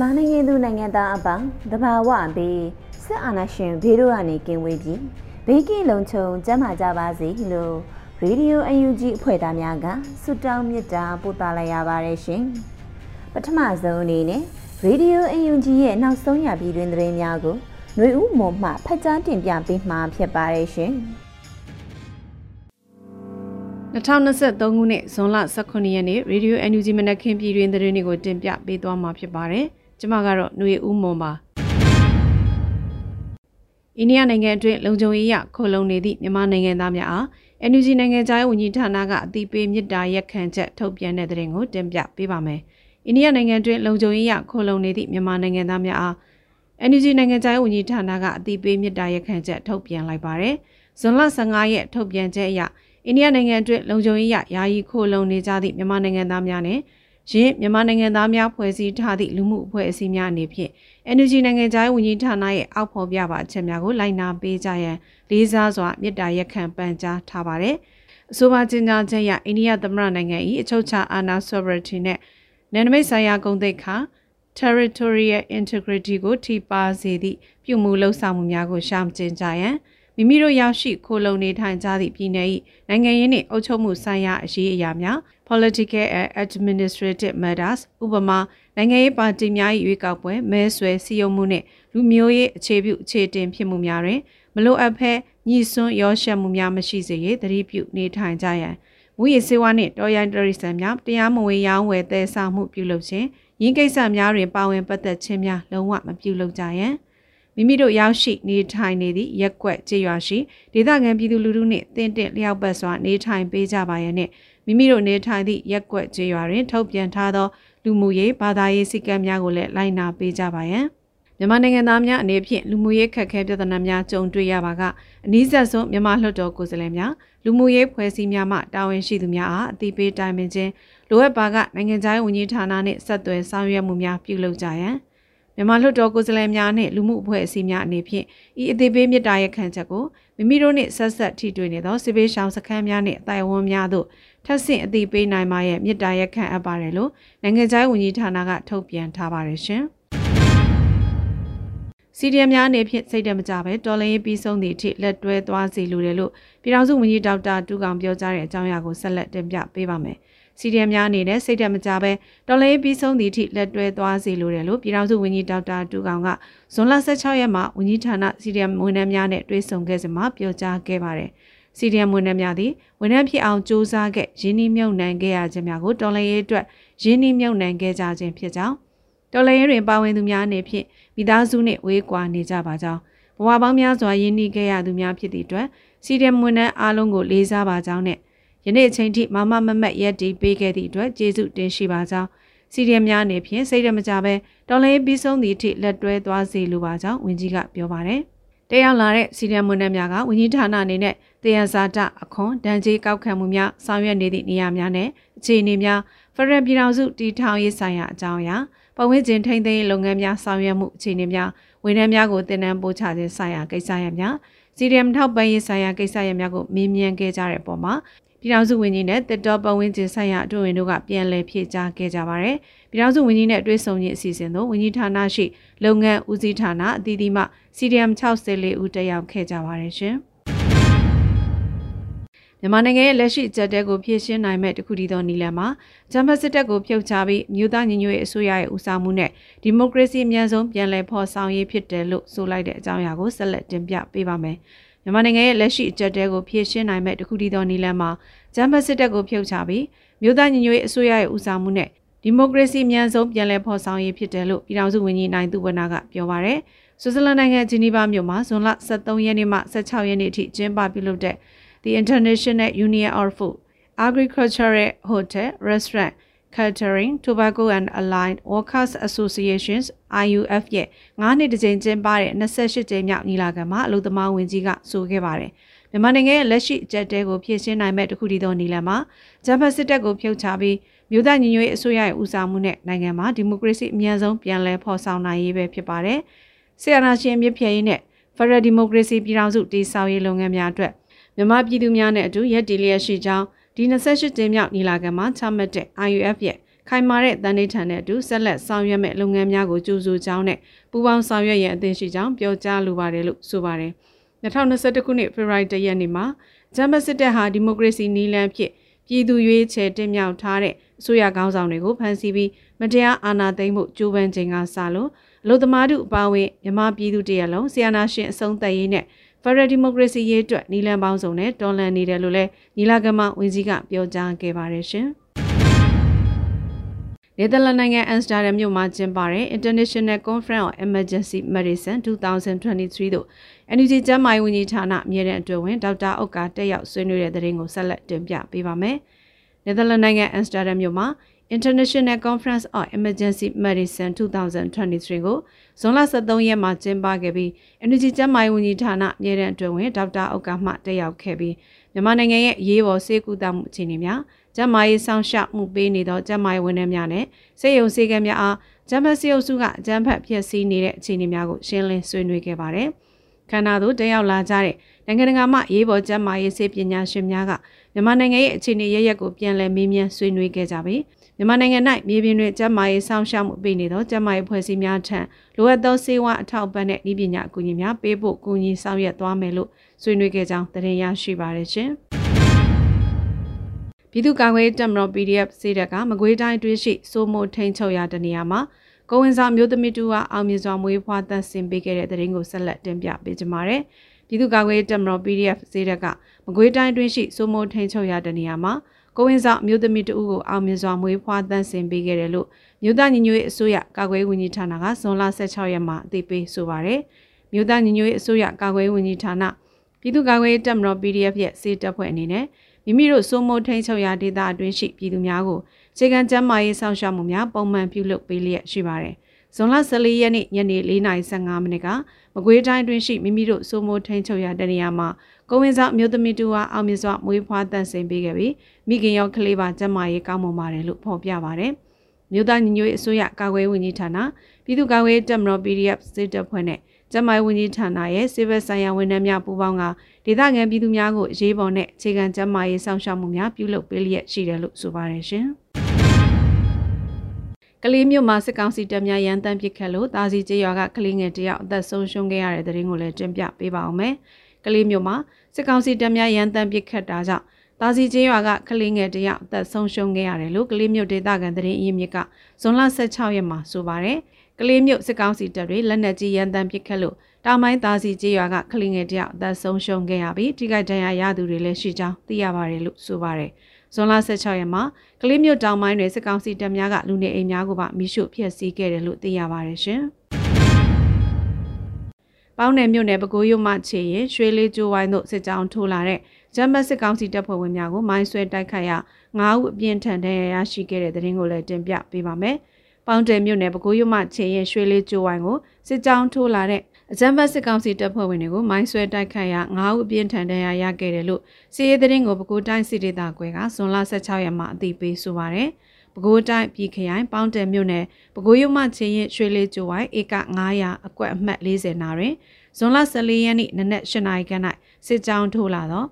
မြန်မာနိုင်ငံသူနိုင်ငံသားအပေါင်းတဘာဝဘေးစစ်အာဏာရှင်ဘေးတို့ကနေကင်းဝေးပြီးဘေးကင်းလုံခြုံကျန်းမာကြပါစေလို့ရေဒီယိုအယူဂျီအဖွဲ့သားများကဆုတောင်းမေတ္တာပို့သလိုက်ရပါတယ်ရှင်ပထမဆုံးအနေနဲ့ရေဒီယိုအယူဂျီရဲ့နောက်ဆုံးရပြည်တွင်သတင်းများကိုຫນွေဦးမွန်မှဖတ်ကြားတင်ပြပေးမှာဖြစ်ပါတယ်ရှင်2023ခုနှစ်ဇွန်လ18ရက်နေ့ Radio NUG မနက်ခင်းပြည်တွင်သတင်းတွေကိုတင်ပြပေးသွားမှာဖြစ်ပါတယ်။ ကျွန်မကတော့ຫນွေဦးမွန်ပါ။အိန္ဒိယနိုင်ငံအတွင်းလုံခြုံရေးရခိုလုံနေသည့်မြန်မာနိုင်ငံသားများအား NUG နိုင်ငံသားဝန်ကြီးဌာနကအတိပေးမြစ်တာရက်ခံချက်ထုတ်ပြန်တဲ့သတင်းကိုတင်ပြပေးပါမယ်။အိန္ဒိယနိုင်ငံအတွင်းလုံခြုံရေးရခိုလုံနေသည့်မြန်မာနိုင်ငံသားများအား NUG နိုင်ငံသားဝန်ကြီးဌာနကအတိပေးမြစ်တာရက်ခံချက်ထုတ်ပြန်လိုက်ပါတယ်။ဇွန်လ15ရက်ထုတ်ပြန်ချက်အရအိန္ဒိယနိုင်ငံအတွင်းလုံခြုံရေးရယာယီခိုလုံနေကြသည့်မြန်မာနိုင်ငံသားများနဲ့ ယင်းမြန်မာနိုင်ငံသားများဖွဲ့စည်းထားသည့်လူမှုအဖွဲ့အစည်းများအနေဖြင့် NUG နိုင်ငံသားဝန်ကြီးဌာနရဲ့အောက်ဖော်ပြပါအချက်များကိုလိုက်နာပေးကြရန်လေးစားစွာမြစ်တာရက်ခံပန်ကြားထားပါတယ်။အဆိုပါကြေညာချက်အရအိန္ဒိယသမ္မတနိုင်ငံ၏အချုပ်အခြာအာဏာ sovereignty နဲ့နယ်နိမိတ်ဆိုင်ရာဂုဏ်သိက္ခာ territorial integrity ကိုထိပါစေသည့်ပြုမှုလှုပ်ဆောင်မှုများကိုရှောင်ကျဉ်ကြရန်မိမိတို့ရောက်ရှိခိုလုံနေထိုင်ကြသည့်ပြည်နယ်၏နိုင်ငံရေးနှင့်အုပ်ချုပ်မှုဆိုင်ရာအရေးအရာများ political and administrative matters ဥပမာနိုင်ငံရေးပါတီများ၏ရွေးကောက်ပွဲမဲဆွယ်စည်းရုံးမှုနှင့်လူမျိုးရေးအခြေပြုအခြေတင်ဖြစ်မှုများတွင်မလိုအပ်ဘဲညှိစွန်းရောရှက်မှုများမရှိစေရသတိပြုနေထိုင်ကြရန်မူရစေဝါနှင့်တော်ရိုင်းတရိစံများတရားမဝင်ရောင်းဝယ်သယ်ဆောင်မှုပြုလုပ်ခြင်းရင်းကိစ္စများတွင်ပါဝင်ပတ်သက်ခြင်းများလုံးဝမပြုလုပ်ကြရန် မိမိတို့ရောက်ရှိနေထိုင်နေသည့်ရက်ကွက်ကြေးရွာရှိဒေသခံပြည်သူလူထုနှင့်တင့်တင့်လျောက်ပတ်စွာနေထိုင်ပေးကြပါရနှင့်မိမိတို့နေထိုင်သည့်ရက်ကွက်ကြေးရွာတွင်ထုတ်ပြန်ထားသောလူမှုရေးဘာသာရေးစည်းကမ်းများကိုလည်းလိုက်နာပေးကြပါရန်မြန်မာနိုင်ငံသားများအနေဖြင့်လူမှုရေးခက်ခဲပြဿနာများကြုံတွေ့ရပါကအနည်းဆက်ဆုံးမြန်မာလွှတ်တော်ကိုယ်စားလှယ်များလူမှုရေးဖွဲ့စည်းများမှတာဝန်ရှိသူများအားအသိပေးတိုင်ပင်ခြင်းလိုအပ်ပါကနိုင်ငံခြားရေးဝန်ကြီးဌာနနှင့်ဆက်သွယ်ဆောင်ရွက်မှုများပြုလုပ်ကြရန် မြန်မာလွှတ်တော်ကိုယ်စားလှယ်များနှင့်လူမှုအဖွဲ့အစည်းများအနေဖြင့်ဤအသေးပေးမြစ်တာရဲ့ခံချက်ကိုမိမိတို့နှင့်ဆက်ဆက်ထိတွေ့နေသောစစ်ပေးရှောင်းစခန်းများနှင့်အတိုင်ဝန်းများသို့ထပ်ဆင့်အသိပေးနိုင်မှာရဲ့မြစ်တာရဲ့ခံအပ်ပါတယ်လို့နိုင်ငံခြားရေးဝန်ကြီးဌာနကထုတ်ပြန်ထားပါတယ်ရှင်။ စီဒီအမ်များအနေဖြင့်စိတ်တမကြပဲတော်လင်းရေးပြီးဆုံးသည့်အထိလက်တွဲသွားစီလိုတယ်လို့ပြည်ထောင်စုဝန်ကြီးဒေါက်တာတူကောင်ပြောကြားတဲ့အကြောင်းအရာကိုဆက်လက်တင်ပြပေးပါမယ်။ CDM များအနေနဲ့စိတ်ဓာတ်မကြဘဲတော်လေးပြီးဆုံးသည့်အထိလက်တွဲသွားစေလိုတယ်လို့ပြည်ထောင်စုဝန်ကြီးဒေါက်တာတူကောင်ကဇွန်လ16ရက်မှာဝန်ကြီးဌာန CDM ဝန်ထမ်းများနဲ့တွေ့ဆုံခဲ့စဉ်မှာပြောကြားခဲ့ပါတယ်။ CDM ဝန်ထမ်းများသည်ဝန်ထမ်းဖြစ်အောင်စ조사ခဲ့ရင်းနှီးမြှုပ်နှံခဲ့ရခြင်းများကိုတော်လှန်ရေးအတွက်ရင်းနှီးမြှုပ်နှံခဲ့ကြခြင်းဖြစ်ကြောင်း တော်လှန်ရေးတွင်ပါဝင်သူများအနေဖြင့်မိသားစုနှင့်ဝေးကွာနေကြပါကြောင်းဘဝပေါင်းများစွာရင်းနှီးခဲ့ရသူများဖြစ်သည့်အတွက် CDM ဝန်ထမ်းအားလုံးကိုလေးစားပါကြောင်းနဲ့ယနေ့အချိန်ထိမမမမတ်ရက်တီပေးခဲ့သည့်အတွက်ကျေးဇူးတင်ရှိပါကြောင်းစီရီယမ်များအနေဖြင့်စိတ်ရမကြပဲတော်လေးပြီးဆုံးသည့်အထိလက်တွဲသွားစေလိုပါကြောင်းဝန်ကြီးကပြောပါတယ်။တရားလာတဲ့စီရီယမ်ဝန်ထမ်းများကဝန်ကြီးဌာနအနေနဲ့တရားစာတအခွန်ဒဏ်ကြေးကောက်ခံမှုများဆောင်ရွက်နေသည့်နေရာများနဲ့အခြေအနေများဖရယ်ပြည်ထောင်စုတည်ထောင်ရေးဆိုင်ရာအကြောင်းအရာ ပတ်ဝန်းကျင်ထိန်းသိမ်းရေးလုပ်ငန်းများဆောင်ရွက်မှုအခြေအနေများဝန်ထမ်းများကိုတင်နန်းပို့ချခြင်းဆိုင်ရာကိစ္စရပ်များစီရီယမ်ထောက်ပံ့ရေးဆိုင်ရာကိစ္စရပ်များကိုမေးမြန်းခဲ့ကြတဲ့ပုံမှာပြည်ထောင်စုဝန်ကြီးနဲ့တက်တော်ပတ်ဝန်းကျင်ဆိုင်ရာအတွင်းဝင်တို့ကပြန်လည်ဖြည့်ကြားခဲ့ကြပါတယ်။ပြည်ထောင်စုဝန်ကြီးနဲ့တွေ့ဆုံခြင်းအစီအစဉ်သို့ဝန်ကြီးဌာနရှိလုပ်ငန်းဦးစီးဌာနအသီးသီးမှ CDM 64ဦးတက်ရောက်ခဲ့ကြပါတယ်ရှင်။ မြမြန်မာနိုင်ငံရဲ့လက်ရှိအကြက်တဲကိုဖြည့်ရှင်းနိုင်မဲ့တခုတည်းသောနည်းလမ်းမှာဂျမ်ဘတ်စစ်တပ်ကိုဖျောက်ချပြီးမြို့သားညီညွတ်ရေးအစိုးရရဲ့ဦးဆောင်မှုနဲ့ဒီမိုကရေစီအမြန်ဆုံးပြန်လည်ဖော်ဆောင်ရေးဖြစ်တယ်လို့ဆိုလိုက်တဲ့အကြောင်းအရာကိုဆက်လက်တင်ပြပေးပါမယ်။မြန်မာနိုင်ငံရဲ့လက်ရှိအကြက်တဲကိုဖြည့်ရှင်းနိုင်မဲ့တခုတည်းသောနည်းလမ်းမှာဂျမ်ဘတ်စစ်တပ်ကိုဖျောက်ချပြီးမြို့သားညီညွတ်ရေးအစိုးရရဲ့ဦးဆောင်မှုနဲ့ဒီမိုကရေစီအမြန်ဆုံးပြန်လည်ဖော်ဆောင်ရေးဖြစ်တယ်လို့ပြည်ထောင်စုဝန်ကြီးနိုင်သူဝနာကပြောပါရယ်ဆွစ်ဇာလန်နိုင်ငံဂျီနီဗာမြို့မှာဇွန်လ23ရက်နေ့မှ16ရက်နေ့ထိကျင်းပပြုလုပ်တဲ့ The International Union of Food, Agricultural Hotel, Restaurant, Catering, Tobacco and Allied Workers Associations IUF ရဲ့9နှစ်တစ်ကြိမ်ကျင်းပတဲ့28ကြိမ်မြောက်ညီလာခံမှာအလုပ်သမားဝန်ကြီးကဆိုခဲ့ပါတယ်။မြန်မာနိုင်ငံရဲ့လက်ရှိအကြက်တဲကိုဖြည့်ရှင်းနိုင်မဲ့တခုတည်းသောနည်းလမ်းမှာဂျပန်စစ်တပ်ကိုဖျောက်ချပြီးမြို့သားညီညွတ်ရေးအစိုးရရဲ့ဦးဆောင်မှုနဲ့နိုင်ငံမှာဒီမိုကရေစီအမြန်ဆုံးပြန်လည်ဖော်ဆောင်နိုင်ရေးပဲဖြစ်ပါတယ်။ဆီယနာရှင်မြစ်ဖြဲရေးနဲ့ဖရယ်ဒီမိုကရေစီပြည်ထောင်စုတည်ဆောက်ရေးလုပ်ငန်းများအတွက် မြန်မာပြည်သူများနဲ့အတူရက်တီလျက်ရှိကြောင်းဒီ28ကြိမ်မြောက်ညီလာခံမှာချမှတ်တဲ့ IUF ရဲ့ခိုင်မာတဲ့တန်ဋိဌာန်နဲ့အတူဆက်လက်ဆောင်ရွက်မဲ့လုပ်ငန်းများကိုကြိုးဆိုကြောင်းနဲ့ပူးပေါင်းဆောင်ရွက်ရန်အသင့်ရှိကြောင်းပြောကြားလိုပါတယ်လို့ဆိုပါတယ်။2021ခုနှစ်ဖေဖော်ဝါရီလရက်နေ့မှာဂျမစစ်တပ်ဟာဒီမိုကရေစီနည်းလမ်းဖြင့်ပြည်သူရွေးချယ်တင်မြှောက်ထားတဲ့အစိုးရကောင်းဆောင်တွေကိုဖမ်းဆီးပြီးမတရားအာဏာသိမ်းမှုကြိုးပမ်းခြင်းကစလို့အလို့သမားတို့အပါအဝင်မြန်မာပြည်သူတရလုံးဆီယနာရှင်အဆုံးသက်ရေးနဲ့ ဖရယ်ဒီမိုကရေစီရေးအတွက်နီလန်ပေါင်းစုံနဲ့တော်လှန်နေတယ်လို့လည်းညီလာခံမှာဝန်ကြီးကပြောကြားခဲ့ပါတယ်ရှင်။နယ်သာလန်နိုင်ငံအမ်စတာဒမ်မြို့မှာကျင်းပတဲ့ International Conference on Emergency Medicine 2023တို့ NUG ကျန်းမာရေးဝန်ကြီးဌာနအမြဲတမ်းအတွင်းဝင်ဒေါက်တာအုတ်ကတက်ရောက်ဆွေးနွေးတဲ့တဲ့ရင်ကိုဆက်လက်တင်ပြပေးပါမယ်။နယ်သာလန်နိုင်ငံအမ်စတာဒမ်မြို့မှာ International Conference on Emergency Medicine 2023ကိုဇွန်လ23ရက်မှာကျင်းပခဲ့ပြီး Energy ကျန်းမာရေးဝန်ကြီးဌာနမြေတံအတွင်းဝင်ဒေါက်တာအောက်ကမှတက်ရောက်ခဲ့ပြီးမြန်မာနိုင်ငံရဲ့အရေးပေါ်ဆေးကုသမှုအခြေအနေများကျန်းမာရေးဆောင်ရှောက်မှုပေးနေသောကျန်းမာရေးဝန်ထမ်းများနဲ့စေယုံစေကံများအားကျန်းမာရေးအုပ်စုကအကြမ်းဖက်ဖျက်ဆီးနေတဲ့အခြေအနေများကိုရှင်းလင်းဆွေးနွေးခဲ့ပါတယ်။ခန္ဓာသို့တက်ရောက်လာကြတဲ့နိုင်ငံတကာမှရေးပေါ်ကျန်းမာရေးဆေးပညာရှင်များကမြန်မာနိုင်ငံရဲ့အခြေအနေရရက်ကိုပြန်လည်မေးမြန်းဆွေးနွေးခဲ့ကြပြီး မြန်မာနိုင်ငံ၌မြေပြင်တွင်ကျန်းမာရေးစောင့်ရှောက်မှုပေးနေသောကျန်းမာရေးဖွဲ့စည်းများထံလိုအပ်သောဆေးဝါးအထောက်ပံ့တဲ့ဤပညာအကူအညီများပေးဖို့ကူညီဆောင်ရွက်သွားမယ်လို့ဆွေးနွေးခဲ့ကြောင်းတင်ရရှိပါရရှင်။ပြည်သူ့ကာကွယ်တပ်မတော် PDF စေတက်ကမကွေးတိုင်းတွင်းရှိစိုးမိုးထိန်ချုပ်ရာတနေရာမှာကိုဝင်ဆောင်မျိုးသမီးတူကအောင်မြင်စွာမွေးဖွားသန့်စင်ပေးခဲ့တဲ့တဲ့ရင်ကိုဆက်လက်တင်ပြပေးကြပါမယ်။ပြည်သူ့ကာကွယ်တပ်မတော် PDF စေတက်ကမကွေးတိုင်းတွင်းရှိစိုးမိုးထိန်ချုပ်ရာတနေရာမှာ ကိုဝင်းဆောင်မြို့သမီးတဦးကိုအောင်မြင်စွာမွေးဖွားတန်းဆင်ပေးခဲ့တယ်လို့မြို့သားညီညွတ်ရေးအစိုးရကာကွယ်ရေးဝန်ကြီးဌာနကဇွန်လ16ရက်မှာအသိပေးဆိုပါရယ်မြို့သားညီညွတ်ရေးအစိုးရကာကွယ်ရေးဝန်ကြီးဌာနပြည်သူ့ကာကွယ်ရေးတပ်မတော် PDF ရဲ့စေတပ်ဖွဲ့အနေနဲ့မိမိတို့စိုးမိုးထိန်ချုပ်ရာဒေသအတွင်းရှိပြည်သူများကိုခြေကံကျန်းမာရေးစောင့်ရှောက်မှုများပုံမှန်ပြုလုပ်ပေးလျက်ရှိပါတယ်။ဇွန်လ14ရက်နေ့ညနေ4:15မိနစ်ကမကွေးတိုင်းတွင်ရှိမိမိတို့စိုးမိုးထိန်ချုပ်ရာတနေရာမှာ ကိုဝင်ဆောင်မြို့သမီးတူအားအောင်မြင်စွာမွေးဖွားတန့်စင်ပေးခဲ့ပြီးမိခင်ရောကလေးပါကျန်းမာရေးကောင်းမွန်ပါတယ်လို့ဖော်ပြပါတယ်။မြို့သားညီညွတ်ရေးအစိုးရကာကွယ်ဝန်ကြီးဌာနပြည်သူ့ကာကွယ်တပ်မတော် PDF စစ်တပ်ဖွဲ့နဲ့ကျန်းမာရေးဝန်ကြီးဌာနရဲ့စစ်ဘက်ဆိုင်ရာဝန်ထမ်းများပူးပေါင်းကဒေသခံပြည်သူများကိုအရေးပေါ်နဲ့အခြေခံကျန်းမာရေးစောင့်ရှောက်မှုများပြုလုပ်ပေးလျက်ရှိတယ်လို့ဆိုပါတယ်ရှင်။ကလေးမြို့မှာစစ်ကောင်စီတပ်များရန်တမ်းပစ်ခတ်လို့တာစီကျေးရွာကကလေးငယ်တယောက်အသက်ဆုံးရှုံးခဲ့ရတဲ့တဲ့ရင်ကိုလည်းတင်ပြပေးပါအောင်မယ်။ ကလေးမြို့မှာစစ်ကောင်စီတပ်များရန်တမ်းပစ်ခတ်တာကြောင့်တာစီကျေးရွာကကလေးငယ်တယောက်အသက်ဆုံးရှုံးခဲ့ရတယ်လို့ကလေးမြို့ဒေသခံသတင်းအရင်းမြစ်ကဇွန်လ16ရက်မှာဆိုပါတယ်။ကလေးမြို့စစ်ကောင်စီတပ်တွေလက်နက်ကြီးရန်တမ်းပစ်ခတ်လို့တောင်ပိုင်းသားစီကျေးရွာကကလေးငယ်တယောက်အသက်ဆုံးရှုံးခဲ့ရပြီးထိခိုက်ဒဏ်ရာရသူတွေလည်းရှိကြောင်းသိရပါတယ်လို့ဆိုပါတယ်။ဇွန်လ16ရက်မှာကလေးမြို့တောင်ပိုင်းတွင်စစ်ကောင်စီတပ်များကလူနေအိမ်များကိုပါမိရှုဖျက်ဆီးခဲ့တယ်လို့သိရပါတယ်ရှင်။ ပေါင်းနယ်မြို့နယ်ပဲခူးရုံမှခြေရင်ရွှေလေးကျိုးဝိုင်းတို့စစ်ကြောင်းထိုးလာတဲ့ဂျမတ်စစ်ကောင်စီတပ်ဖွဲ့ဝင်များကိုမိုင်းဆွဲတိုက်ခိုက်ရာ၅ဦးအပြင်းထန်ဒဏ်ရာရရှိခဲ့တဲ့တဲ့ရင်ကိုလည်းတင်ပြပေးပါမယ်။ပေါင်းတယ်မြို့နယ်ပဲခူးရုံမှခြေရင်ရွှေလေးကျိုးဝိုင်းကိုစစ်ကြောင်းထိုးလာတဲ့အကြမ်းဖက်စစ်ကောင်စီတပ်ဖွဲ့ဝင်တွေကိုမိုင်းဆွဲတိုက်ခိုက်ရာ၅ဦးအပြင်းထန်ဒဏ်ရာရခဲ့တယ်လို့စီးရဲသတင်းကိုပဲခူးတိုင်းစစ်ဒေသကွဲကဇွန်လ16ရက်မှာအသိပေးဆိုပါရယ်။ ပဲခူးတိုင်းပြည်ခရိုင်ပေါင်းတယ်မြို့နယ်ပဲခူးရုံမှချင်းရင်ရွှေလေးကျိုးဝိုင်းဧက900အကွက်အမှတ်40နာတွင်ဇွန်လ14ရက်နေ့နနက်၈နာရီခန့်၌စစ်ကြောင်းထိုးလာသော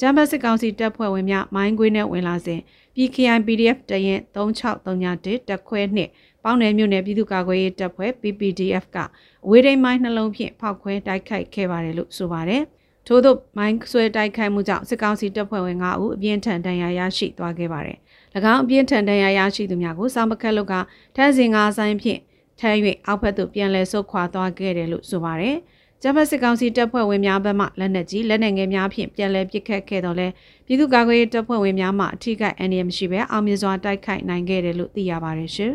ဂျမ်ဘတ်စစ်ကောင်စီတပ်ဖွဲ့ဝင်များမိုင်းခွေးနဲ့ဝင်လာစဉ် PKI PDF တရင်3631တက်ခွဲနှင့်ပေါင်းနယ်မြို့နယ်ပြည်သူ့ကာကွယ်ရေးတပ်ဖွဲ့ PPDF ကအဝေးထိန်မိုင်းနှလုံးဖြင့်ဖောက်ခွဲတိုက်ခိုက်ခဲ့ပါတယ်လို့ဆိုပါတယ်။ထိုထို့သို့မိုင်းဆွဲတိုက်ခိုက်မှုကြောင့်စစ်ကောင်စီတပ်ဖွဲ့ဝင်9ဦးအပြင်းထန်ဒဏ်ရာရရှိသွားခဲ့ပါတယ်။၎ င်းအပြင်းထန်ဒဏ်ရာရရှိသူများကိုစောင့်ပခတ်လုကထန်းစင်ငါဆိုင်ဖြင့်ထဲ၍အောက်ဘက်သို့ပြန်လည်ဆုတ်ခွာသွားခဲ့တယ်လို့ဆိုပါတယ်။ဂျပန်စစ်ကောင်စီတပ်ဖွဲ့ဝင်များဘက်မှလက်နက်ကြီးလက်နက်ငယ်များဖြင့်ပြန်လည်ပစ်ခတ်ခဲ့တော့လဲပြည်သူ့ကာကွယ်ရေးတပ်ဖွဲ့ဝင်များမှအထိကိအန္တရာယ်မရှိဘဲအောင်မြင်စွာတိုက်ခိုက်နိုင်ခဲ့တယ်လို့သိရပါတယ်ရှင်။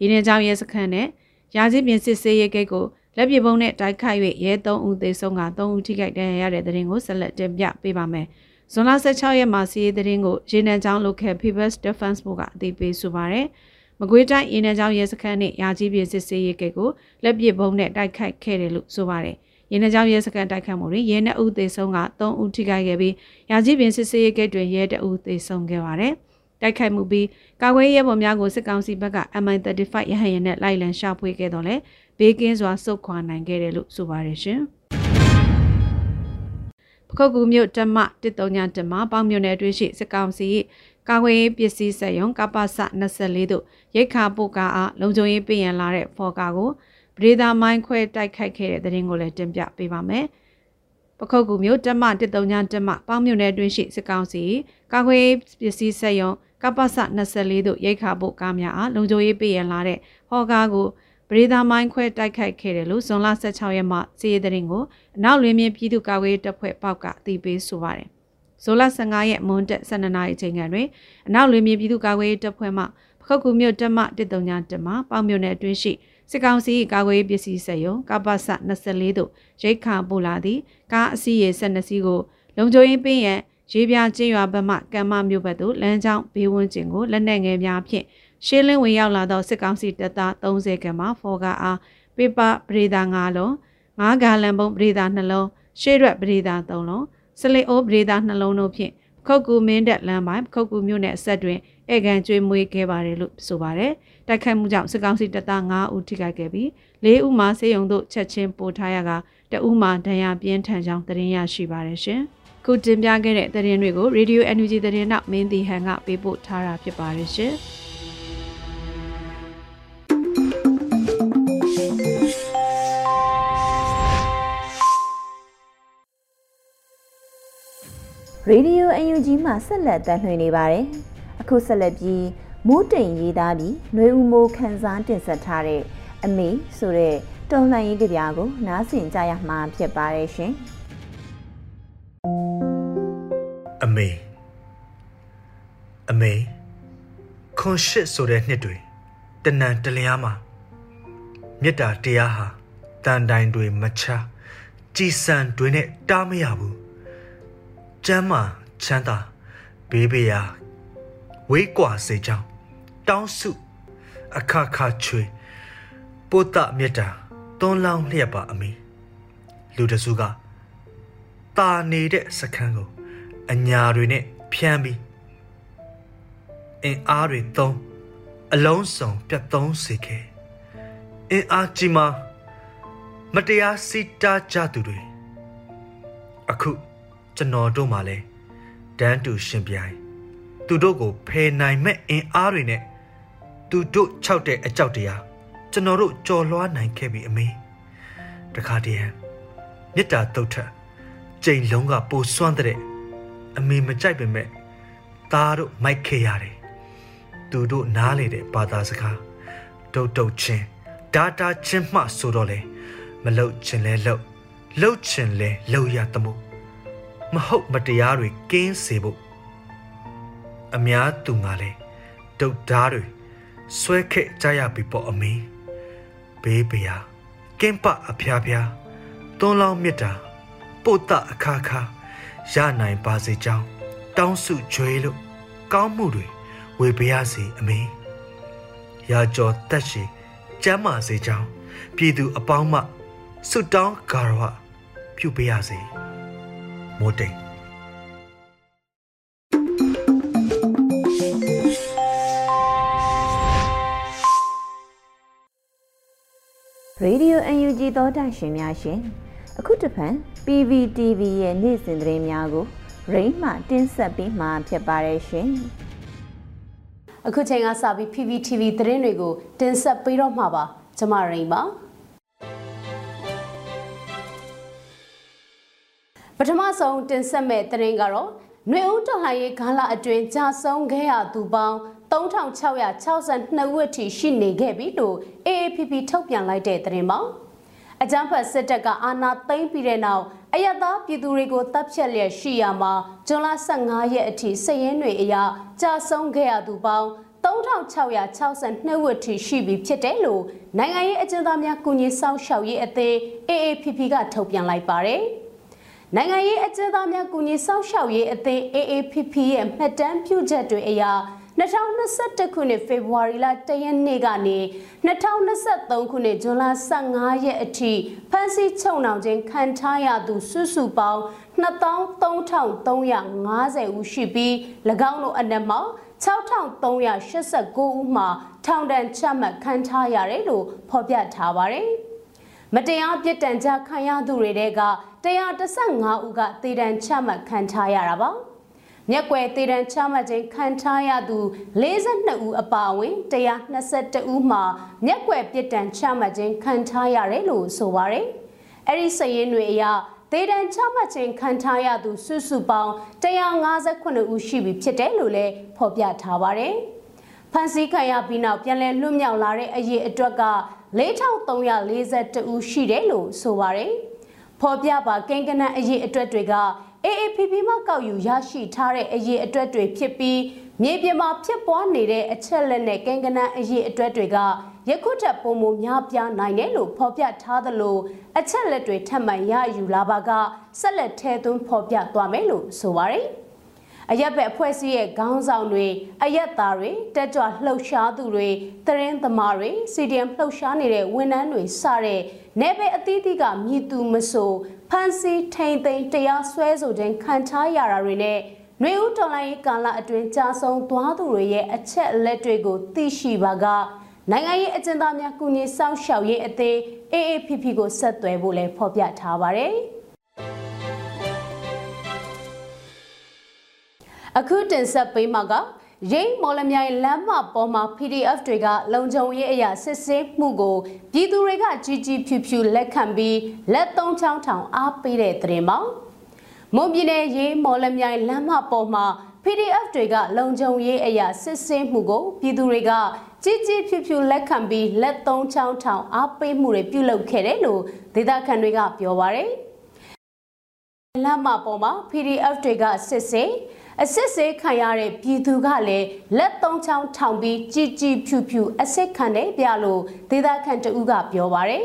ရင်းနှီးကြောင်ရဲစခန်းနဲ့ရာကြီးပြင်စစ်ဆေးရေးဂိတ်ကိုလက်ပြေပုံးနဲ့တိုက်ခိုက်၍ရဲ3ဦးသေဆုံးက3ဦးထိခိုက်ဒဏ်ရာရတဲ့တဲ့ရင်ကိုဆက်လက်တင်ပြပေးပါမယ်။ ဇွန်လ16ရက်မှာစီးရေးတဲ့ရင်ကိုရေနံချောင်း local People's Defense ဘုကအသိပေးဆိုပါရယ်။မကွေးတိုင်းရေနံချောင်းရဲစခန်းနဲ့ရာကြီးပြည်စစ်ဆေးရေးကိတ်ကိုလက်ပစ်ဘုံနဲ့တိုက်ခိုက်ခဲ့တယ်လို့ဆိုပါတယ်။ရေနံချောင်းရဲစခန်းတိုက်ခိုက်မှုတွင်ရဲ2ဦးသေဆုံးက3ဦးထိခိုက်ခဲ့ပြီးရာကြီးပြည်စစ်ဆေးရေးကိတ်တွင်ရဲ2ဦးသေဆုံးခဲ့ပါတယ်။တိုက်ခိုက်မှုပြီးကာကွယ်ရေးပေါ်များကိုစစ်ကောင်စီဘက်က MI35 ရဟန်ရနဲ့လိုက်လံရှာဖွေခဲ့တော့လဲဘေးကင်းစွာစုခွာနိုင်ခဲ့တယ်လို့ဆိုပါတယ်ရှင်။ပ ခုတ်ကူမြို့တမ139တမပေါင်းမြို့နယ်အတွင်းရှိစစ်ကောင်စီကာကွယ်ရေးပစ္စည်းစက်ရုံကပ္ပစ24တို့ရိတ်ခါပုတ်ကာအားလုံခြုံရေးပြင်ရန်လာတဲ့ဖော်ကာကိုပရိသာမိုင်းခွဲတိုက်ခိုက်ခဲ့တဲ့တဲ့ရင်ကိုလည်းတင်ပြပေးပါမယ်။ပခုတ်ကူမြို့တမ139တမပေါင်းမြို့နယ်အတွင်းရှိစစ်ကောင်စီကာကွယ်ရေးပစ္စည်းစက်ရုံကပ္ပစ24တို့ရိတ်ခါပုတ်ကားများအားလုံခြုံရေးပြင်ရန်လာတဲ့ဖော်ကာကို ပရိသာမိုင်းခွဲတိုက်ခိုက်ခဲ့တယ်လို့ဇွန်လ16ရက်မှစီးရီးတဲ့ကိုအနောက်လွင်မြင့်ပြည်သူ့ကာကွယ်ရေးတပ်ဖွဲ့ပေါက်ကအသိပေးဆိုပါတယ်။ဇွန်လ15ရက်မွန်းတက်12နာရီအချိန်ကတွင်အနောက်လွင်မြင့်ပြည်သူ့ကာကွယ်ရေးတပ်ဖွဲ့မှပခုတ်ကူမြို့တပ်မ139တပ်မှပေါင်မြို့နယ်အတွင်းရှိစစ်ကောင်စီကာကွယ်ရေးပစ္စည်းစက်ရုံကပ္ပစ24တို့ရိတ်ခါပို့လာသည့်ကားအစီးရေ12စီးကိုလုံခြုံရေးပင်းရန်ရေးပြချင်းရွာဘက်မှကမ္မမြို့ဘက်သို့လမ်းကြောင်းဘေးဝန်းကျင်ကိုလက်နက်ငယ်များဖြင့် ရှင်းလင်းဝင်ရောက်လာသောစစ်ကောင်စီတပ်သား30ခန့်မှဖော်ကားအားပေပါပရိဒါ9လုံး9ဂါလန်ပုံပရိဒါ2လုံးရှေ့ရွက်ပရိဒါ3လုံးစလိအိုပရိဒါ2လုံးတို့ဖြင့်ခုတ်ကူမင်းတက်လမ်းပိုင်းခုတ်ကူမြို့နယ်အဆက်တွင်ဧကန်ကျွေးမွေးခဲ့ပါတယ်လို့ဆိုပါတယ်တိုက်ခိုက်မှုကြောင့်စစ်ကောင်စီတပ်သား9ဦးထိခိုက်ခဲ့ပြီး4ဦးမှာဆေးရုံသို့ချက်ချင်းပို့ထားရကတဦးမှာဒဏ်ရာပြင်းထန်ကြောင်းသတင်းရရှိပါတယ်ရှင်ခုတင်ပြခဲ့တဲ့သတင်းတွေကို Radio NUG သတင်းနောက်မင်းတီဟန်ကပေးပို့ထားတာဖြစ်ပါတယ်ရှင်။ Radio UNG မှာဆက်လက်တမ်းလှည့်နေပါတယ်။အခုဆက်လက်ပြီးမူးတိမ်ရေးသားပြီးຫນွေဦးမိုးခန်းစားတင်ဆက်ထားတဲ့အမေဆိုတဲ့တော်လှန်ရေးကြပြာကို နားဆင်ကြရမှာဖြစ်ပါတယ်ရှင်။အမေအမေခွန်ရှစ်ဆိုတဲ့နှစ်တွေတနန်တလျားမှာမေတ္တာတရားဟာတန်တိုင်တွေမချကြည်စံတွေနဲ့တားမရဘူး။ ကျမ်းမာချမ်းသာဘေးဘေးရာဝေးကွာစေကြောင်းတောင်းစုအခါခါချွေပုတ္တမြတ်တာသွန်လောင်းလျက်ပါအမိလူတစုကတာနေတဲ့စခန်းကိုအညာတွေနဲ့ဖြန်းပြီးအင်အားတွေသုံးအလုံးစုံပြတ်သုံးစေခဲ့အင်အားကြီးမာမတရားစီတားကြသူတွေအခု ကျွန်တော်တို့မှလည်းတန်းတူရှင်ပြိုင် သူတို့ကိုဖယ်နိုင်မဲ့အင်အားတွေနဲ့သူတို့ခြောက်တဲ့အကြောက်တရားကျွန်တော်တို့ကြော်လွှားနိုင်ခဲ့ပြီအမေတခါတည်းမေတ္တာတုတ်ထကြိမ်လုံးကပိုစွမ်းတဲ့အမေမကြိုက်ပေမဲ့သားတို့မိုက်ခဲ့ရတယ်သူတို့နားလေတဲ့ဘာသာစကားဒုတ်တုတ်ချင်းဒါတာချင်းမှဆိုတော့လေမလုတ်ချင်လဲလှုပ်လှုပ်ချင်လဲလှုပ်ရသမို့ မဟုတ်မတရားတွေကင်းစေဖို့အများသူငါလဲဒုတ်ဓားတွေဆွဲခဲ့ကြရပြီပေါ့အမေဘေးပရာကင်းပအဖျားဖျားသွန်းလောင်းမြတ်တာပို့တအခါခါရနိုင်ပါစေကြောင်းတောင်းစုကြွေးလို့ကောင်းမှုတွေဝေပေးရစေအမေရာကျော်တက်ရှိကျမ်းမာစေကြောင်းပြည်သူအပေါင်းမှဆုတောင်းဂါရဝပြုပေးရစေ မိုးတိမ်ရေဒီယို UNG သောတာရှင်များရှင်အခုတဖန် PVTV ရဲ့နေ့စဉ်သတင်းများကိုရိမ့်မှတင်ဆက်ပေးမှာဖြစ်ပါတယ်ရှင်အခုချိန်ကစပြီး PVTV သတင်းတွေကိုတင်ဆက်ပေးတော့မှာပါကျွန်မရိမ့်ပါ ပထမဆုံးတင်ဆက်မဲ့သတင်းကတော့နှွေဦးတော်လှန်ရေးဂါလအတွင်းကြာဆုံးခဲ့ရသူပေါင်း3662ဝက်ထိရှိနေခဲ့ပြီလို့ AAPP ထုတ်ပြန်လိုက်တဲ့သတင်းပါအကြမ်းဖက်စစ်တပ်ကအာဏာသိမ်းပြီးတဲ့နောက်အယက်သားပြည်သူတွေကိုတပ်ဖြတ်လျက်ရှိရမှာဇွန်လ15ရက်အထိစည်ရင်းတွေအရကြာဆုံးခဲ့ရသူပေါင်း3662ဝက်ထိရှိပြီဖြစ်တယ်လို့နိုင်ငံရေးအကျဉ်းသားများကုညီဆောင်ရှောက်ရေးအသင်း AAPP ကထုတ်ပြန်လိုက်ပါတယ်။ နိုင်ငံရေးအကျဉ်းသားများကုညီဆောင်ရှောက်ရေးအသင်း AAPP ရဲ့မှတ်တမ်းပြုချက်တွေအရ2021ခုနှစ်ဖေဖော်ဝါရီလ1ရက်နေ့ကနေ2023ခုနှစ်ဇွန်လ15ရက်အထိဖမ်းဆီးချုပ်နှောင်ခြင်းခံထားရသူစုစုပေါင်း23,350ဦးရှိပြီး၎င်းတို့အနက်မှာ6389ဦးမှာထောင်ဒဏ်ချမှတ်ခံထားရတယ်လို့ဖော်ပြထားပါတယ်။မတရားပြစ်ဒဏ်ကြခံရသူတွေတဲက 115ဦးကသေဒဏ်ချမှတ်ခံထားရတာပါ။မျက်ကွယ်တည်တံချမှတ်ခြင်းခံထားရသူ42ဦးအပါအဝင်122ဦးမှာမျက်ကွယ်ပြစ်ဒဏ်ချမှတ်ခြင်းခံထားရတယ်လို့ဆိုပါရယ်။အဲ့ဒီစရင်တွေအရဒေတန်ချမှတ်ခြင်းခံထားရသူစုစုပေါင်း158ဦးရှိပြီဖြစ်တယ်လို့လည်းဖော်ပြထားပါတယ်။ဖန်ဆီးခံရပြီးနောက်ပြန်လည်လွတ်မြောက်လာတဲ့အရေးအတွက်က4342ဦးရှိတယ်လို့ဆိုပါတယ်။ ဖော်ပြပါကိန်းကနန်အရေးအတွက်တွေက AAPP မှကောက်ယူရရှိထားတဲ့အရေးအတွက်တွေဖြစ်ပြီးမြေပြင်မှာဖြစ်ပွားနေတဲ့အချက်လက်နဲ့ကင်ကနန်အရေးအတွက်တွေကယခုထက်ပိုမိုများပြားနိုင်တယ်လို့ဖော်ပြထားသလိုအချက်လက်တွေထပ်မံရယူလာပါကဆက်လက်ထဲသွင်းဖော်ပြသွားမယ်လို့ဆိုပါရယ် အရက်ဘက်အဖွဲ့အစည်းရဲ့ခေါင်းဆောင်တွေအရက်သားတွေတက်ကြွလှုပ်ရှားသူတွေသတင်းသမားတွေ CDM လှုပ်ရှားနေတဲ့ဝန်ထမ်းတွေစတဲ့နယ်ပယ်အသီးသီးကမြည်သူမဆိုဖန်စီထိန်သိမ်းတရားစွဲဆိုခြင်းခံထားရတာတွေနဲ့နှွေဦးတော်လိုင်းကာလအတွင်းကြာဆုံးသွားသူတွေရဲ့အချက်လက်တွေကိုသိရှိပါကနိုင်ငံရေးအကျဉ်းသားများကုညီစောင့်ရှောက်ရေးအသင်း AAPP ကိုဆက်သွယ်ဖို့လည်းဖော်ပြထားပါတယ်။ အခုတင်ဆက်ပေးမှာကရိမ့်မော်လမြိုင်လမ်းမပေါ်မှာ PDF တွေကလုံခြုံရေးအရာစစ်ဆေးမှုကိုပြည်သူတွေကကြီးကြီးဖြူဖြူလက်ခံပြီးလက်သုံးချောင်းထောင်အားပေးတဲ့တဲ့မှာမွန်ပြည်နယ်ရိမ့်မော်လမြိုင်လမ်းမပေါ်မှာ PDF တွေကလုံခြုံရေးအရာစစ်ဆေးမှုကိုပြည်သူတွေကကြီးကြီးဖြူဖြူလက်ခံပြီးလက်သုံးချောင်းထောင်အားပေးမှုတွေပြုလုပ်ခဲ့တယ်လို့ဒေသခံတွေကပြောပါရယ်လမ်းမပေါ်မှာ PDF တွေကစစ်ဆေး အစစ်ဆေးခံရတဲ့ပြည်သူကလည်းလက်သုံးချောင်းထောင်ပြီးကြည်ကြည်ဖြူဖြူအစစ်ခံတယ်ပြလို့ဒေသခံတဦးကပြောပါတယ်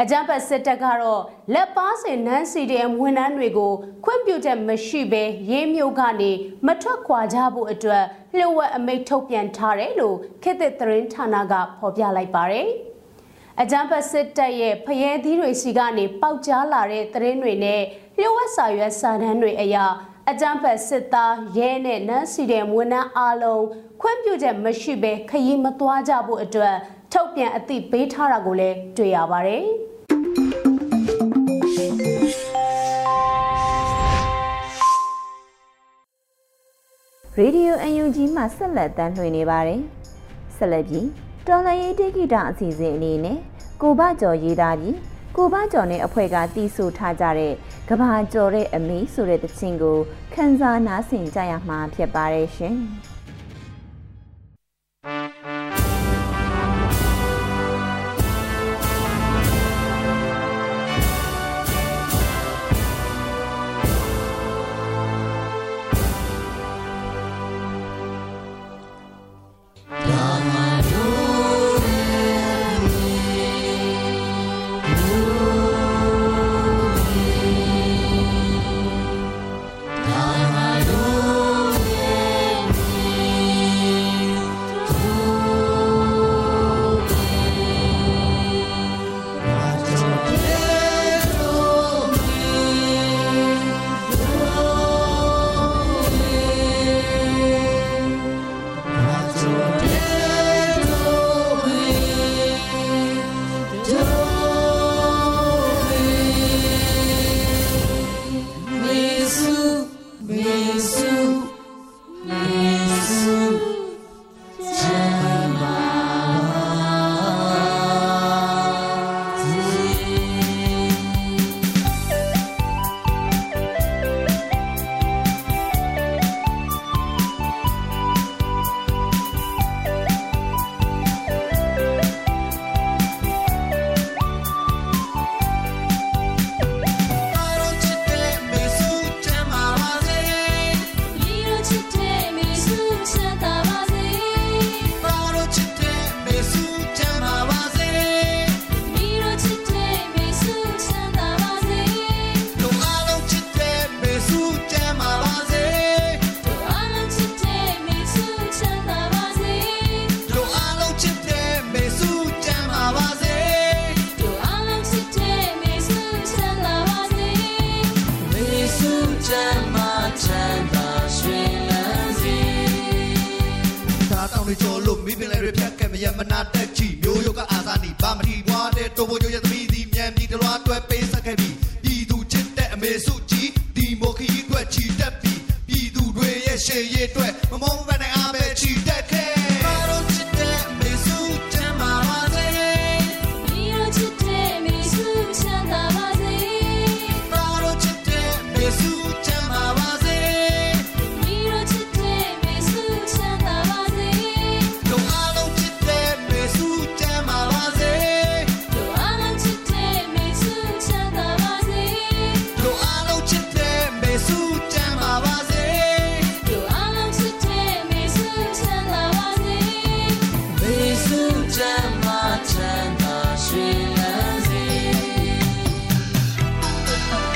အကြမ်းဖက်စစ်တပ်ကတော့လက်ပါစင်နန်းစီဒီအမ်ဝန်ထမ်းတွေကိုခွင့်ပြုချက်မရှိဘဲရေးမျိုးကနေမထွက်ခွာကြဖို့အတွက်လျှို့ဝှက်အမိန့်ထုတ်ပြန်ထားတယ်လို့ခေတ်သစ်သတင်းဌာနကဖော်ပြလိုက်ပါတယ်အကြမ်းဖက်စစ်တပ်ရဲ့ဖရဲသီးတွေစီကနေပေါက်ကြားလာတဲ့သတင်းတွေနဲ့လျှို့ဝှက်စာရွက်စာတမ်းတွေအရာ အကြမ်းဖက်စစ်သားရဲနဲ့နန်းစီတဲ့ဝန်ထမ်းအားလုံးခွင့်ပြုချက်မရှိဘဲခရီးမသွားကြဖို့အတွက်ထုတ်ပြန်အသိပေးထားတာကိုလည်းတွေ့ရပါတယ်။ရေဒီယို UNG မှဆက်လက်တမ်းလွှင့်နေပါတယ်။ဆက်လက်ပြီးတော်လရေးတိကိတာအစီအစဉ်အနေနဲ့ကိုဘကျော်ရေးသားပြီး ကိုဘကျော်နဲ့အဖွဲ့ကတီးဆိုထားကြတဲ့ကဘာကျော်တဲ့အမေဆိုတဲ့တခြင်းကိုခန်းစားနားဆင်ကြရမှာဖြစ်ပါတယ်ရှင်။ benço, benço. တောင်တွေကျော်လို့မိပင်လည်းတွေဖြတ်ခဲ့မရမနာတက်ချီမျိုးရုပ်ကအာသာနီဗာမတိဘွားတဲ့တိုးဖို့ရုပ်ရဲ့သမီးစီမြန်ပြီးတလွားတွဲပေးဆက်ခဲ့ပြီးပြည်သူချစ်တဲ့အမေစုကြီးဒီမိုခီအတွက်ချီတက်ပြီးပြည်သူတွေရဲ့ရှေ့ရေးအတွက်မမောမပန် မ်းပါချမ်းသာရွှင်လန်းစေ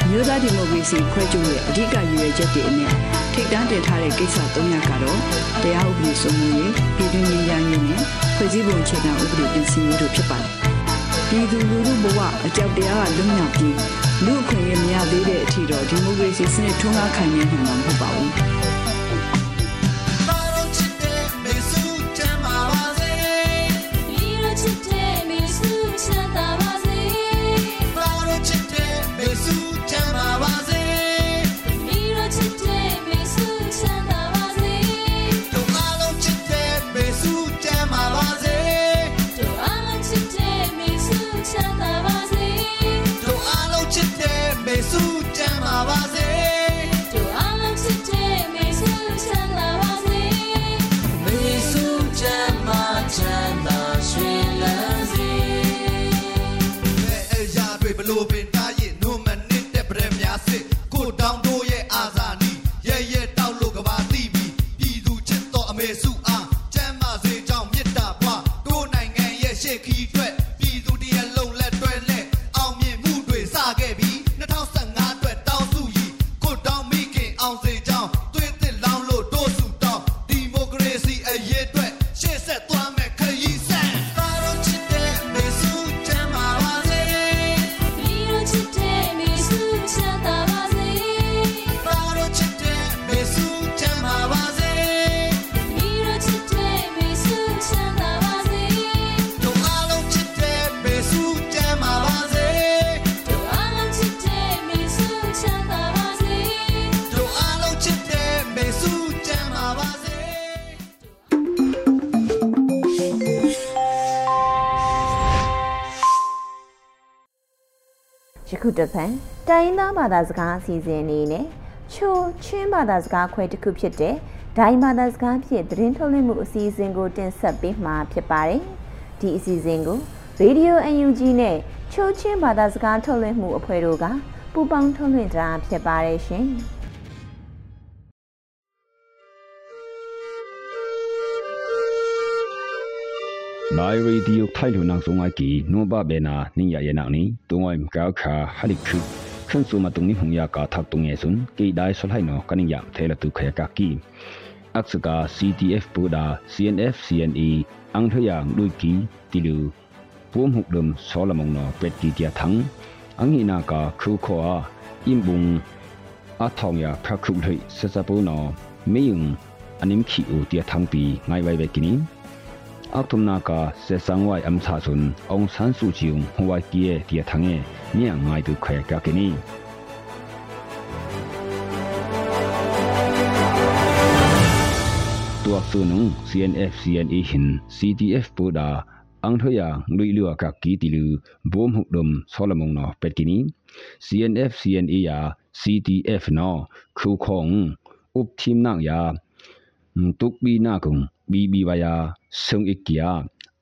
မြို့သားဒီမိုကရေစီဖွဲ့ချုပ်ရဲ့အဓိကရည်ရွယ်ချက်တွေအနက်ထိပ်တန်းတင်ထားတဲ့ကိစ္စ၃ရပ်ကတော့တရားဥပဒေစိုးမိုးရေးပြည်တွင်းငြိမ်းချမ်းရေးနဲ့ဖွဲ့စည်းပုံအခြေခံဥပဒေပြင်ဆင်ရေးတို့ဖြစ်ပါတယ်။ပြည်သူလူထုဘဝအကြောက်တရားကလွတ်မြောက်ပြီးလူအခွင့်အရေးမရသေးတဲ့အထိတော့ဒီမိုကရေစီစနစ်ထွန်းကားခိုင်မြဲနိုင်မှာမဟုတ်ပါဘူး။ ရာ ခုတစ်ဖန်တိုင်းရင်းသားဘာသာစကားအစီအစဉ်အနေနဲ့ချိုချင်းဘာသာစကားခွဲတစ်ခုဖြစ်တဲ့ဒိုင်းဘာသာစကားဖြင့်သတင်းထုတ်လွှင့်မှုအစီအစဉ်ကိုတင်ဆက်ပေးမှာဖြစ်ပါတယ်။ဒီအစီအစဉ်ကို Radio UNG နဲ့ချိုချင်းဘာသာစကားထုတ်လွှင့်မှုအဖွဲ့တို့ကပူးပေါင်းထုတ်လွှင့်တာဖြစ်ပါတယ်ရှင်။ My radio thailu nang songa ki no ba be na ning ya ye na ni tungoi ka kha halik khu khun su ma tung ni hung ya ka thak tung ye sun ki dai sol hai no kaning ya thela tu khaya ka ki aksaka ctf puda cnf cne ang thoyang lui ki tilu pum huk dum solamong no pet ki tia thang ang hi na ka khu kho a im bung a thong ya phak khu thai sa sa pu no meyung anim khi u tia thang pi ngai wai ve kini อักทุมนาคาเสสังไวอัมชาสุนองซันสุจิงหัวเกียเตียทังเอเนี่ยง่ายตุแขกกินีตัวสุนุง CNF CNE หิน CTF ปูดาอังทยางลุยลัวกักกีติลูบวมหุกดมซอลมงนอเป็ดกินี CNF CNE ยา CTF นอคูคงอุบทีมนางยา tuk bi na kung bi bi ba ya sung ikya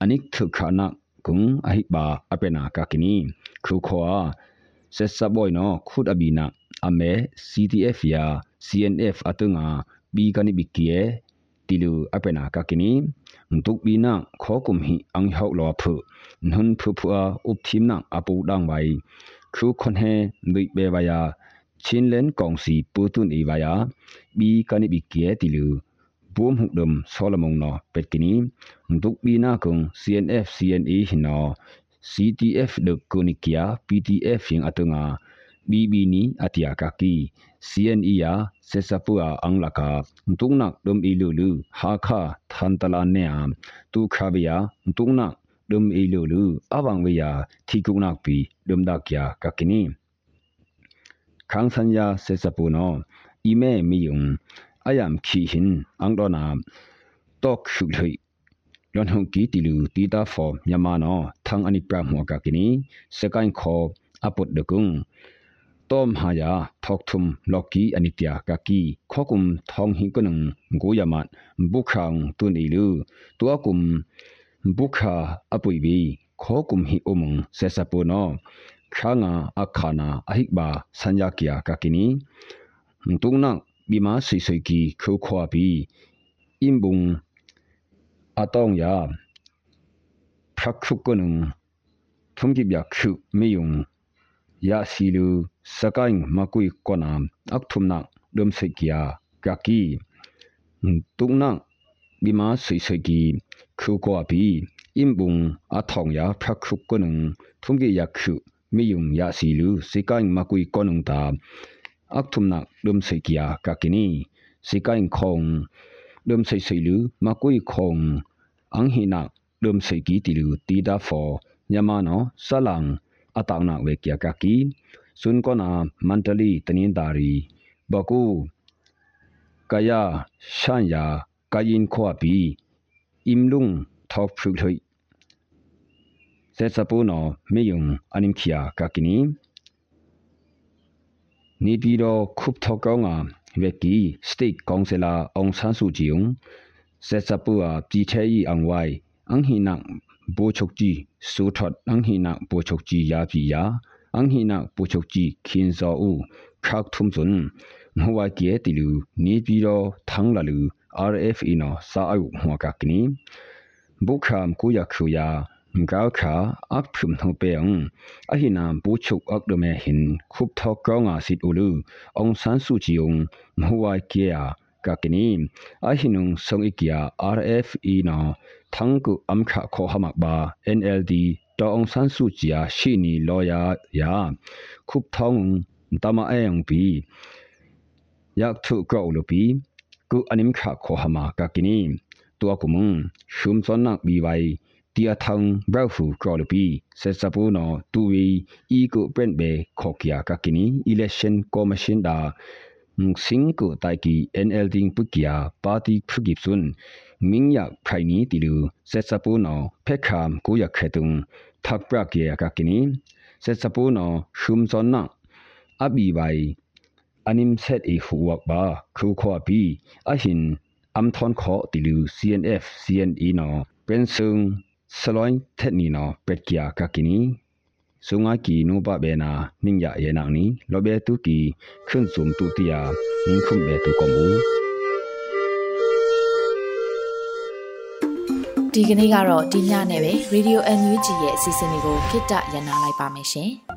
anik thu khana kung ahi ba apena ka kini khu kho a se sa boy no khut abina ame CTF ya CNF atunga bi kani bikie tilu apena ka kini tuk bi na kho kum hi ang hau lo phu nhun phu phu a up thim na apu dang bai khu khon he ndui be ba ya chin len kong si pu tun i ba ya bi kani bikie tilu ဘုံဟုဒမ်ဆောလမုံနောပက်ကီနီဒုတ်ဘီနာကုံ CNF CNE ဟိနော CTF ဒကုနိကီယာ PTF ရင်အတုငါ bibini atia kaki cne ya sesapua anglaka tungnak dum ilulu hakha thantala ne am tu khabya tungnak dum ilulu awang we ya thikunak pi dum dakya kakini khang sanya sesapuno ime miyung ayam khi hin angdona tok khulhoi လွန်ဟုန်ကီတီလူတီတာဖော်မြန်မာနောသံအနိပ ရမောကကိနီစကိုင်းခောအပုတ်ဒကုံต้มหายาทอกทุมลอกกีอนิตยากากีข้อกุมทองหิงกนึงกูยามัดบุคังตุนอีลูตัวกุมบุคาอปุยบีข้อกุมหิอมงเซซาปูนอခါငါအခါနာအဟိဘာစัญญาကီယာကကိနီတုံန ဘီမာဆွေဆွေကီခိုခွာဘီအင်ဘုံအတောင်ယာဖခခုကနုံထုံကိဗျာခုမေယုံယာစီလူစကိုင်းမကွိကောနာအခထုမနာဒုံစေကီယာကကီတုံနဘီမာဆွေဆွေကီခုကောဘီအင်ဘုံအထောင်ယာဖခခုကနုံထုံကိယာခုမေယုံယာစီလူစကိုင်းမကွိကောနုံတာ အခထုမနာဒုံစေကီယာကကီနီစကိုင်းခေါင်ဒုံ sei sei lu ma koi khong ang hi na dum sei ki ti lu ti da fo nyama no salang atang na we kya ka ki sun ko na mentally tanin dari baku kaya shan ya kayin kho pi imlung thok phru thui se sapu no me yung anim khia ka kini ni pi do khup thok kaw nga ဝ က်ကီစတိတ်ကောင်ဆယ်လာအောင်ဆန်းစုကြည်ုံဆက်စပူအပြည်ချဲဤအန်ဝိုင်အန်ဟိနဘိုချုပ်ကြီးစူထတ်အန်ဟိနဘိုချုပ်ကြီးယာပြီယာအန်ဟိနဘိုချုပ်ကြီးခင်ဇောဦးခါက်ထုံစွန်မဝကီတီလူနေပြီးတော့ထန်းလာလူ RFE နော်စာအုပ်ဟောကကနီဘုခမ်ကူယခူယာ ငေါခါအဖုံနှုပေယံအဟိနမ်ပူချုပ်အကဒမေဟင်ခုပ်ထောက်ကောင်းအစစ်ဥလူအောင်ဆန်းစုချီယုံမဟဝကီယာကကနီအဟိနုံဆုံအိကီယာ RFE နော်သံကုအမ်ခါခေါ်ဟမဘာ NLD တောအောင်ဆန်းစုချီယာရှိနီလောယာယာခုပ်ထောင်းတမအယံပီ yak thu ko lo pi ku anim kha kho hama ka kini tua kumung shum son nak bi bai တီအထောင်ဘရောက်ဖူကရလပီဆက်စပူနော်တူဝီအီကိုပရင့်ဘေခေါကီယာကကီနီ election commission da sing ko tai ki NLD pukia party phugip sun mingya phaini tilu set sapu no phekham ko ya khetung thak pra ke ka kini set sapu no shum son na abi bai anim set e huwak ba khu kho pi a hin am thon kho tilu CNF CNE no pensung စလွိုင်းထက်နီနောပ က်ကီယာကကီနီဆုငါကီနုပဘေနာနင်းရယေနာနီလောဘေတုကီခွန်းစုံတူတီယာနင်းခုံဘေတုကမူဒီကနေ့ကတော့ဒီညနဲ့ပဲ Radio NUG ရဲ့အစီအစဉ်လေးကိုခਿੱတရနာလိုက်ပါမယ်ရှင်။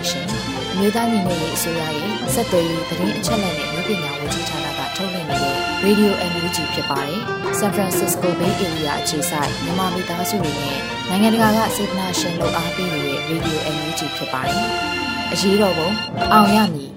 ပါတယ်ရှင်။မြေသားညီမတွေအစိုးရရဲ့စက်သွေးရေးသတင်းအချက်အလက်တွေလူပညာဝန်ကြီးဌာနကထုတ်လွှင့်နေတဲ့ Radio NUG ဖြစ်ပါတယ်။ San Francisco Bay Area အခြေစိုက်မြန်မာမိသားစုတွေနဲ့နိုင်ငံတကာကစေတနာရှင်လို့အားပေးနေတဲ့ Radio NUG ဖြစ်ပါတယ်။အရေးတော်ပုံအောင်ရမည်